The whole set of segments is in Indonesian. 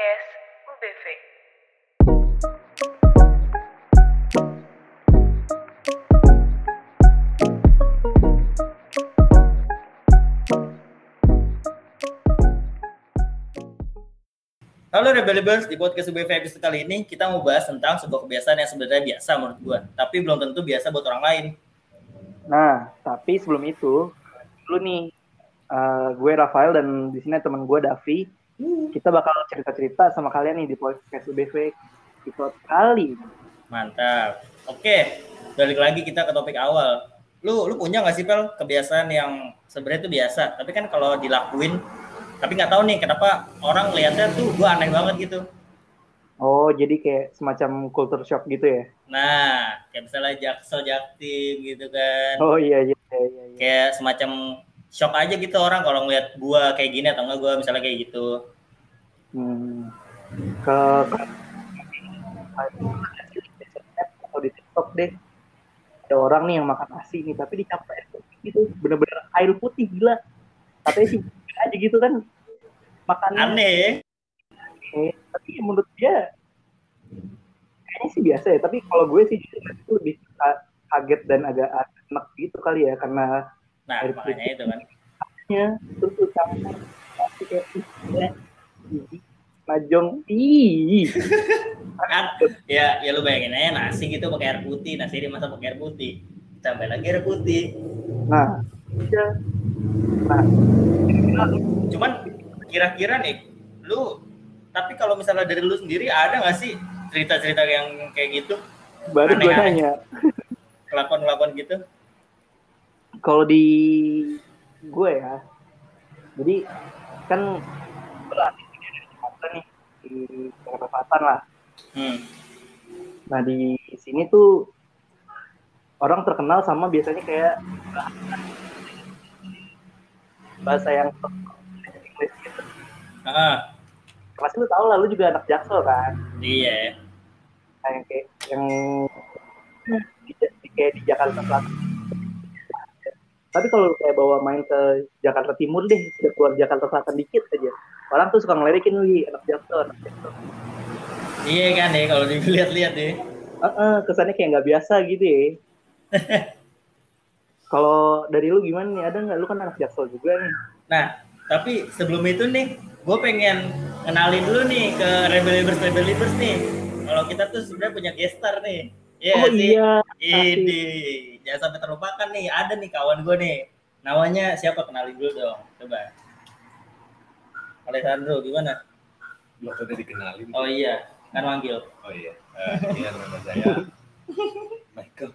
Podcast UBV. Halo Rebelibers, di podcast UBV episode kali ini kita mau bahas tentang sebuah kebiasaan yang sebenarnya biasa menurut gua, tapi belum tentu biasa buat orang lain. Nah, tapi sebelum itu, dulu nih, eh, gue Rafael dan di sini teman gue Davi. Kita bakal cerita-cerita sama kalian nih di podcast UBV episode kali. Mantap. Oke, balik lagi kita ke topik awal. Lu lu punya nggak sih Pel kebiasaan yang sebenarnya itu biasa, tapi kan kalau dilakuin tapi nggak tahu nih kenapa orang lihatnya tuh gua aneh banget gitu. Oh, jadi kayak semacam culture shock gitu ya? Nah, kayak misalnya jaksel jaktim gitu kan. Oh iya, iya, iya. iya. Kayak semacam shock aja gitu orang kalau ngeliat gua kayak gini atau enggak gua misalnya kayak gitu. Hmm. Ke, atau di TikTok deh. Ada orang nih yang makan nasi nih, tapi dicampur air putih gitu. Bener-bener air putih, gila. Katanya sih aja gitu kan. Makannya Aneh. Eh, tapi menurut dia kayaknya sih biasa ya tapi kalau gue sih itu lebih ka- kaget dan agak enak gitu kali ya karena Nah, Air makanya itu kan. nya terus pasti kayak. Ih, majong ih kan ya ya lu bayangin aja nasi gitu pakai air putih nasi dimasak pakai air putih. Tambah lagi air putih. Nah iya. Nah. Cuman kira-kira nih lu tapi kalau misalnya dari lu sendiri ada nggak sih cerita-cerita yang kayak gitu? Baru gue nanya. Kelakuan-kelakuan gitu kalau di gue ya jadi kan gue latih di Jakarta nih di Jakarta Selatan lah hmm. Nah di sini tuh orang terkenal sama biasanya kayak bahasa yang English gitu. ah Pasti lu tau lah, lu juga anak jaksel kan? iya Nah, yang kayak yang di- kayak di Jakarta Selatan. Tapi kalau kayak bawa main ke Jakarta Timur deh, udah keluar Jakarta Selatan dikit aja. Orang tuh suka ngelirikin lu, anak jaksel, anak jaksel. iya kan deh kalau dilihat-lihat deh Heeh, kesannya kayak nggak biasa gitu ya. Kalau dari lu gimana nih? Ada nggak? Lu kan anak jaksel juga nih. nah tapi sebelum itu nih gue pengen kenalin dulu nih ke Rebelibers Rebelibers nih kalau kita tuh sebenarnya punya gestar nih Iya oh sih? iya. Ini jangan sampai terlupakan nih. Ada nih kawan gue nih. Namanya siapa? Kenalin dulu dong. Coba. Alessandro gimana? Lo udah dikenalin. Oh iya, kan manggil. Oh iya. Eh, iya nama saya Michael.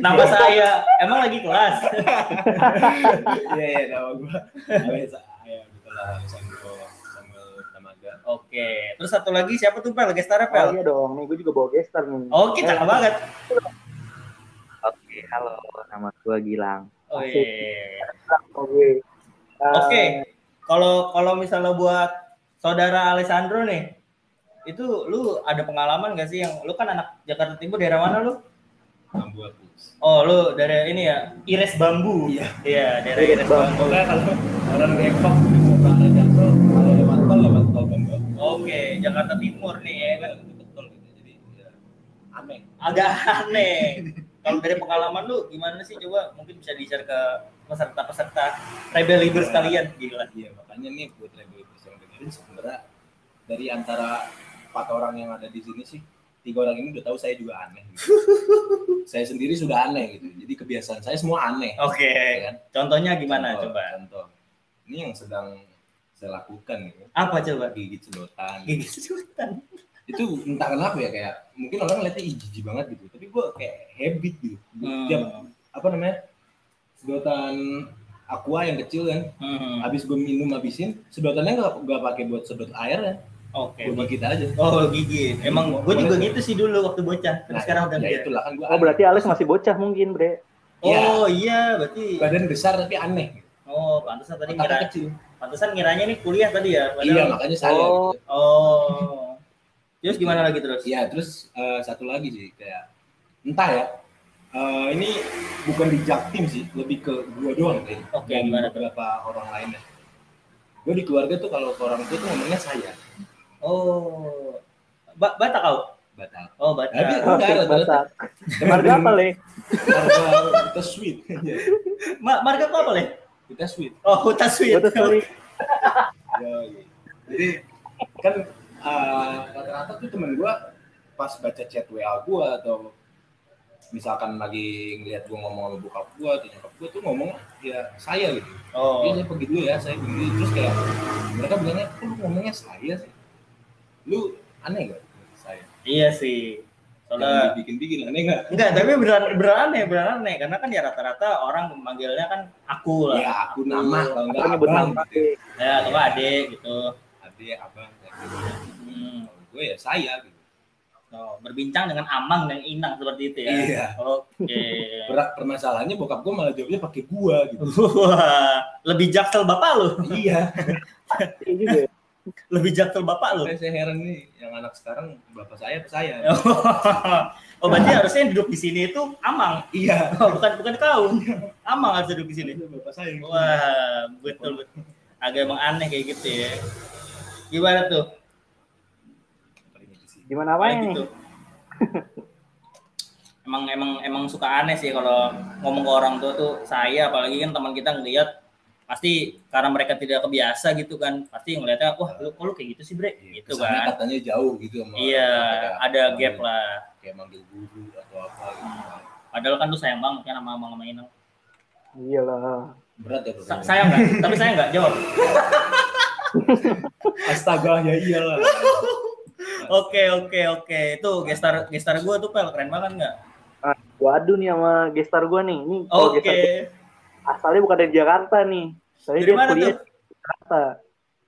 Nama saya emang lagi kelas. Iya iya nama gua. Nama saya betul lah Alessandro. Oke. Terus satu lagi siapa tuh Pel? Gestarnya Oh Pel? iya dong, nih gue juga bawa gestar nih. Oh, kita Eh, banget. Halo, nama gue Gilang. Oh iya. Oke. Eh, Oke. Kalau kalau misalnya buat saudara Alessandro nih, itu lu ada pengalaman gak sih yang lu kan anak Jakarta Timur daerah mana lu? Oh, lu dari ini ya, Ires Bambu. Iya. Iya, daerah Ires Bambu. Pokoknya kalau orang Depok orang Jakarta, kalau lewat tol lewat tol Bangga. Oke, Jakarta Timur nih ya kan. Betul gitu. Jadi ya, aneh. Agak aneh. Kalau dari pengalaman lu gimana sih coba mungkin bisa di-share ke peserta-peserta Rebel Leader sekalian gila. Iya makanya nih buat rebel yang dengerin sebenarnya dari antara empat orang yang ada di sini sih tiga orang ini udah tahu saya juga aneh. Gitu. saya sendiri sudah aneh gitu. Jadi kebiasaan saya semua aneh. Oke. ya kan? Contohnya gimana Contoh, coba? Contoh. Ini yang sedang saya lakukan gitu. Apa coba? Gigit sedotan. Gigi sedotan. Itu entah kenapa ya kayak mungkin orang lihatnya "Ih, jijik banget gitu. Tapi gue kayak habit gitu. Hmm. Tiap apa namanya? Sedotan aqua yang kecil kan. Hmm. Habis gue minum habisin, sedotannya nggak nggak pakai buat sedot air kan. Oke. Gue gigit aja. Oh gigi. Emang gue juga Boleh. gitu sih dulu waktu bocah. Terus Nah, sekarang udah ya biasa. itulah kan gue Oh berarti Alex masih bocah mungkin, Bre. Oh iya, berarti. badan besar tapi aneh. Oh, pantesan tadi Otaknya ngira. kecil. Pantesan ngiranya nih kuliah tadi ya. padahal- Iya makanya saya. Oh. gitu. Oh. Terus gimana lagi terus? Iya terus eh, satu lagi sih kayak entah ya. eh, ini bukan di Jaktim sih, lebih ke gua doang deh. Oke, dan gimana beberapa orang lainnya. Gue di keluarga tuh kalau ke orang tua tuh ngomongnya saya. Oh. Ba Batak kau? Batak. Oh, Batak. Tapi Oh, enggak rata-rata Batak. Marga apa, Le? kita sweet. Ma marga kau apa, Le? kita sweet. Oh, Huta Sweet. Betul sekali. Ya, iya. Jadi kan uh, rata-rata tuh temen gua pas baca chat WA gua atau misalkan lagi ngeliat gua ngomong sama bokap gua atau nyokap gua tuh ngomong ya saya gitu. Oh. Iya saya pergi dulu ya, saya pergi dulu. Terus kayak mereka bilangnya, kok lu ngomongnya saya sih? Lu aneh gak? Saya. Iya sih. Soalnya dibikin-bikin, aneh gak? enggak, tapi beneran beneran aneh, beneran aneh karena kan ya rata-rata orang memanggilnya kan aku lah. Ya aku nama, kalau enggak Aku nyebut abang nama. gitu. Ya, atau nggak adik gitu. Adik, abang. gitu. Gue ya saya gitu. Oh, berbincang dengan Amang dan Inang seperti itu ya. Iya. Oke. Berat permasalahannya bokap gue malah jawabnya pakai gua gitu. Wah, lebih jaksel bapak lu. iya. Iya ya. Lebih jaksel bapak lu. Makanya saya heran nih, yang anak sekarang bapak saya apa saya? oh, berarti harusnya yang duduk di sini itu Amang. iya. Oh, bukan bukan kau. Amang harus duduk di sini. Bapak saya. Wah, betul betul. Agak emang aneh kayak gitu ya. Gimana tuh? Gimana apa nih? gitu. emang emang emang suka aneh sih kalau ngomong ke orang tua tuh saya apalagi kan teman kita ngelihat pasti karena mereka tidak kebiasa gitu kan pasti ngelihatnya wah lu kok lu kayak gitu sih bre gitu Kesannya kan katanya jauh gitu sama iya orang, ada manggil- gap lah Kayak manggil guru atau apa gitu. padahal kan lu sayang banget kan sama sama Inang Iyalah. Berat ya Sa sayang nggak tapi saya nggak jawab Astaga ya iyalah. Oke oke oke itu gestar gestar gue tuh pel keren banget nggak Nah, gua adu nih sama gestar gua nih. Ini oke gua asalnya bukan dari Jakarta nih. Saya Dari dia mana kuliah tuh? di Jakarta.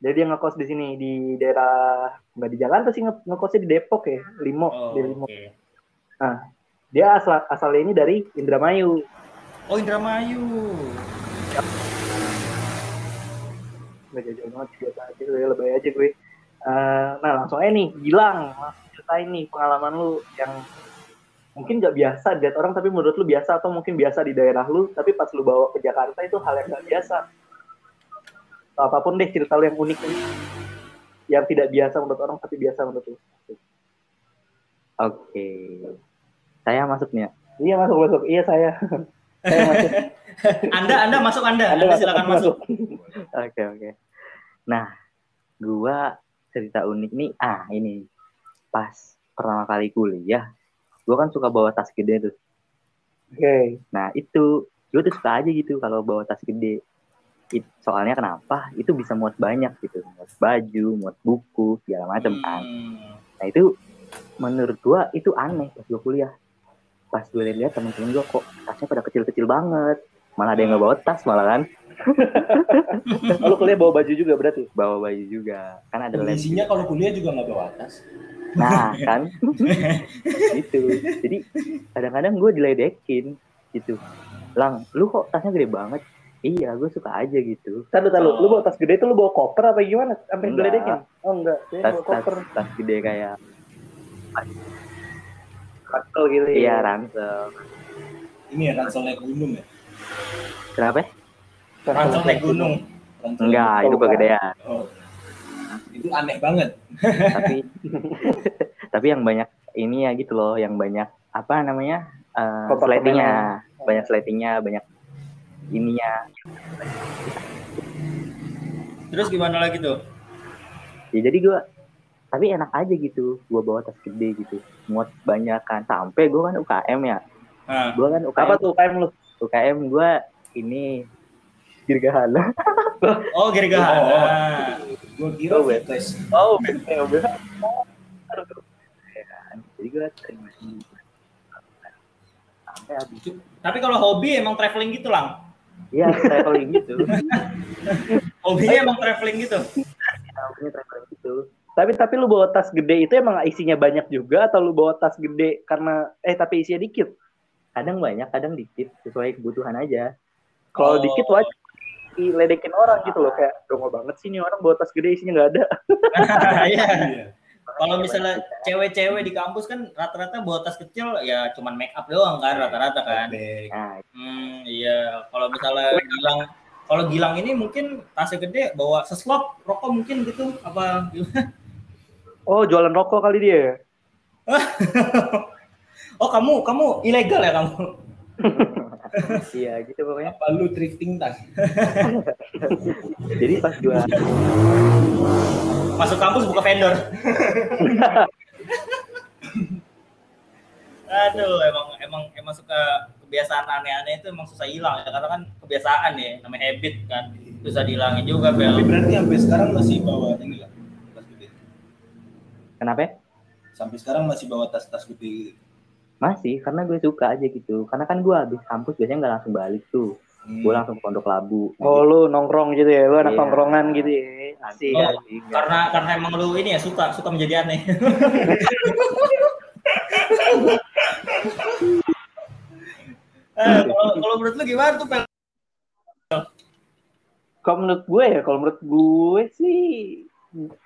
Jadi dia ngekos di sini di daerah nggak di Jakarta sih nge- ngekosnya di Depok ya, Limo, oh, di Limo. oke Dia asal asalnya ini dari Indramayu. oh Indramayu Gak jauh banget biasa aja gue, lebay aja gue. Eh, nah langsung aja nih, Gilang, langsung ceritain nih pengalaman lu yang mungkin nggak biasa dilihat orang tapi menurut lu biasa atau mungkin biasa di daerah lu tapi pas lu bawa ke Jakarta itu hal yang nggak biasa. Atau apa pun deh cerita lu yang unik nih yang tidak biasa menurut orang tapi biasa menurut lu. Oke. Saya masuk nih ya. iya masuk masuk. Iya saya. Saya masuk. Anda anda masuk anda. Anda, Anda silakan masuk, Oke oke. Nah, gua cerita unik nih. Ah ini pas pertama kali kuliah, gua kan suka bawa tas gede tuh. oke Nah itu gue tuh suka aja gitu kalau bawa tas gede. It- soalnya kenapa? Itu bisa muat banyak gitu, muat baju, muat buku, segala macam kan. Hmm. Nah itu menurut gua itu aneh pas gua kuliah. Pas gue lihat temen-temen gua kok tasnya pada kecil-kecil banget. Malah ada yang nggak bawa tas malah kan. lalu kuliah bawa baju juga berarti Bawa baju juga. Kan ada lens. Kondisinya kalau kuliah juga nggak bawa tas. Nah kan gitu. Jadi kadang-kadang gue diledekin gitu. Lang, lu kok tasnya gede banget? Iya, gue suka aja gitu. Tahu tahu lu bawa tas gede itu lu bawa koper apa gimana sampai geledekin oh enggak saya Tas, bawa tas, koper tas gede kayak Ransel gitu ya iya ransel. Ini ya ransel naik gunung ya. Kenapa? Ransel naik gunung. Ransel Enggak, Oh, itu kegedean. Oh. Itu aneh banget. tapi tapi yang banyak ini ya gitu loh yang banyak apa namanya uh, Kotak slatingnya banyak slatingnya banyak ininya. Terus gimana lagi tuh? Ya jadi gua tapi enak aja gitu. Gua bawa tas gede gitu. Muat banyak kan. Sampai gua kan UKM ya. Nah, gua kan UKM apa tuh UKM lu? UKM gua ini dirgahala oh gergahan Gue kira Oh, fitness. oh BPO jadi gua terima sampai habis. Tapi kalau hobi emang traveling gitu lang? Iya traveling gitu. Hobinya emang traveling gitu? Namanya traveling gitu. Tapi tapi lu bawa tas gede itu emang isinya banyak juga atau lu bawa tas gede karena eh tapi isinya dikit? Kadang banyak kadang dikit. Sesuai kebutuhan aja. Kalau Oh. dikit wajar diledekin orang gitu loh kayak dongol banget sih nih orang bawa tas gede isinya nggak ada Iya. iya. Kalau misalnya cewek-cewek di kampus kan rata-rata bawa tas kecil ya cuman make up doang kan rata-rata kan. Nah Hmm, iya. Kalau misalnya Gilang kalau Gilang ini mungkin tasnya gede bawa seslop rokok mungkin gitu apa gimana? Oh, jualan rokok kali dia. oh kamu kamu ilegal ya kamu? iya gitu pokoknya Apa lu thrifting tas? jadi pas gua Masuk kampus buka vendor. Aduh, emang emang emang suka kebiasaan aneh-aneh itu emang susah hilang ya karena kan kebiasaan ya, namanya habit kan. Susah dihilangin juga, Tapi Bel. berarti sampai sekarang masih bawa ini lah, tas gede. kenapa? Sampai sekarang masih bawa tas-tas gede gitu. Masih karena gue suka aja gitu karena kan gue habis kampus biasanya nggak langsung balik tuh Hmm. gue langsung ke pondok labu Oh, lu nongkrong gitu ya. Lu anak Iya. nongkrongan gitu ya. Asik. Oh, asik. Karena karena emang lu ini ya suka suka menjadi aneh. Eh, kalau kalau menurut lu gimana tuh, Pel? Kalau menurut gue ya, kalau menurut gue sih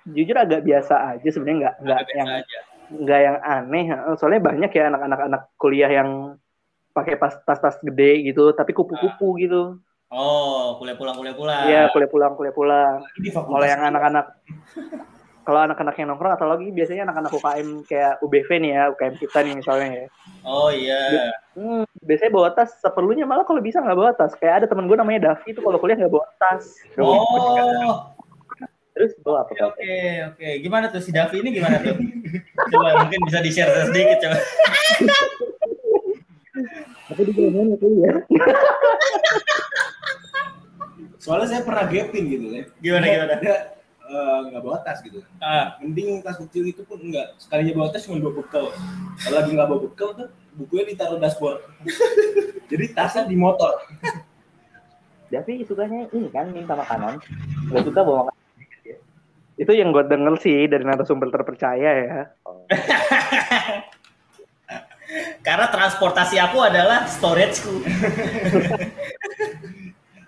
jujur agak biasa aja sebenarnya nggak nggak yang aja. Nggak yang aneh. Soalnya banyak ya anak-anak anak kuliah yang pakai pas tas-tas gede gitu, tapi kupu-kupu gitu. Oh, kuliah pulang kuliah pulang. Iya, kuliah pulang, kuliah pulang. Kalau yang anak-anak kalau anak-anak yang nongkrong atau lagi biasanya anak-anak UKM kayak UBV nih ya, UKM kita nih misalnya ya. Oh iya. Hmm, biasanya bawa tas seperlunya malah kalau bisa nggak bawa tas. Kayak ada temen gue namanya Davi itu kalau kuliah nggak bawa tas. Oh, terus bawa apa oke oke. Gimana tuh si Davi ini gimana tuh? Coba mungkin bisa di-share sedikit coba. Tapi di kuliah kuliah. Soalnya saya pernah gapin gitu kan. Gimana, gimana? Nggak bawa tas gitu. Ah, Mending tas kecil itu pun enggak. Sekalinya bawa tas cuma bawa bekal. Kalau lagi nggak bawa bekal tuh bukunya ditaruh dashboard. Jadi tasnya di motor. Davi sukanya ini kan minta makanan nggak suka bawa makanan Itu yang gue denger sih dari narasumber terpercaya ya. karena transportasi aku adalah storageku.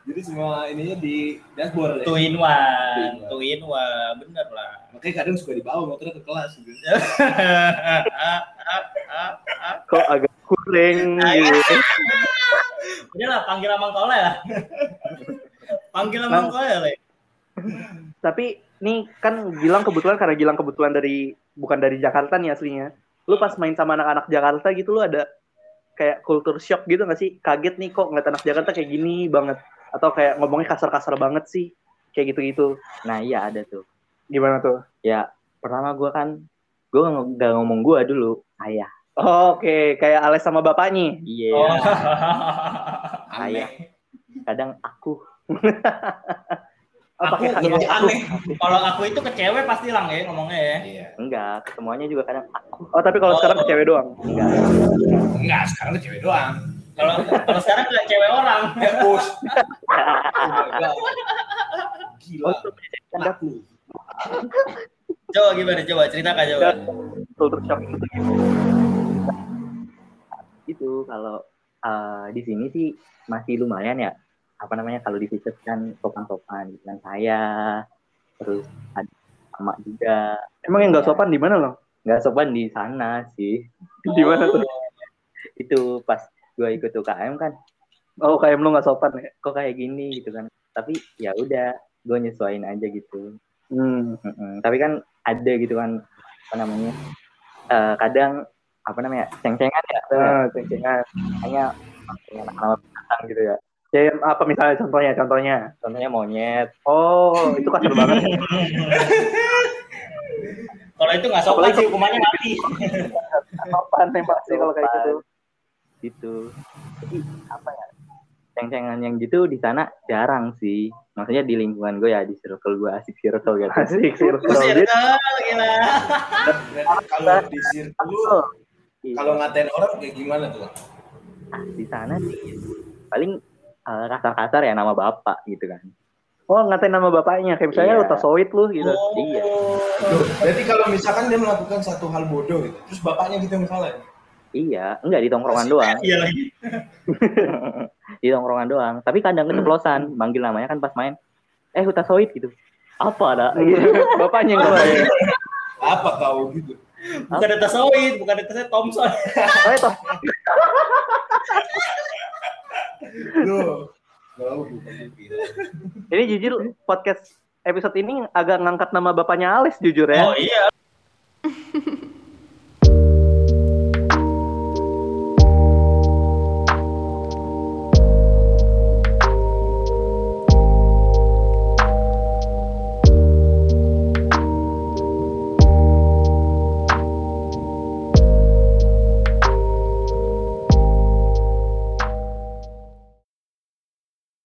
Jadi semua ininya di dashboard ya. Two in one, two in one, bener lah. Makanya kadang suka dibawa motornya ke kelas gitu. Kok agak kurang gitu. Udah lah, panggil Amang Kole lah. panggil Amang Kole lah. Tapi nih kan Gilang kebetulan karena Gilang kebetulan dari bukan dari Jakarta nih aslinya. Lu pas main sama anak-anak Jakarta gitu lu ada kayak culture shock gitu gak sih? Kaget nih kok ngeliat anak Jakarta kayak gini banget. Atau kayak ngomongnya kasar-kasar banget sih. Kayak gitu-gitu. nah iya ada tuh Gimana tuh? ya pertama gue kan gue nggak ngomong gue dulu ayah Oh, Oke, kayak Ales sama bapaknya. iya Oh. ayah kadang aku Aku, pakai aneh. Kalau aku itu ke cewek pasti lang ya ngomongnya ya. Iya. enggak semuanya juga kadang aku Oh, tapi kalau sekarang ke cewek doang. enggak Enggak, sekarang tuh cewek doang. Kalau kalau sekarang ke cewek orang. Ya, push. Gila. Oh, itu stand up. Laku. Coba gimana? Coba ceritakan coba. Culture shock itu gimana? itu kalau eh, di sini sih masih lumayan ya apa namanya kalau di Visit kan sopan-sopan gitu kan saya terus ada sama juga Emang yang nggak sopan di mana loh? nggak sopan di sana sih Di mana tuh? itu pas gue ikut UKM kan Oh, kayak lu nggak sopan ya? kok kayak gini gitu kan tapi ya udah gue nyesuaiin aja gitu Hmm. Mm-mm. tapi kan ada gitu kan apa namanya eh, kadang apa namanya ceng-cengan ya Nah, ceng-cengan. hanya nama binatang gitu ya Ya, apa misalnya contohnya? Contohnya? contohnya monyet Oh, itu kasar banget. ya. Kalau itu nggak sopan sih hukumannya mati. Sopan tembak sih kalau kayak gitu. gitu jadi apa ya ceng-cengan yang gitu di sana jarang sih maksudnya di lingkungan gue ya di circle gue asik circle gitu Asik sih. Circle, gila. Berarti kalau di circle Iya. kalau ngatain orang kayak gimana tuh? Ah, di sana sih paling kasar-kasar ya nama bapak gitu kan Oh, ngatain nama bapaknya. Kayak misalnya Iya. lu tasoid lu gitu. Oh. Iya. Berarti kalau misalkan dia melakukan satu hal bodoh gitu, terus bapaknya gitu yang salah. ya? iya enggak di tongkrongan doang Iya lagi. di tongkrongan doang tapi kadang keceplosan manggil namanya kan pas main eh Hutasoid gitu apa ada bapaknya yang ya. Apa kau gitu? Bukan Sawit, bukan saya Thompson. Oh, itu. Ini jujur podcast episode ini agak ngangkat nama bapaknya Alex jujur ya. Oh iya.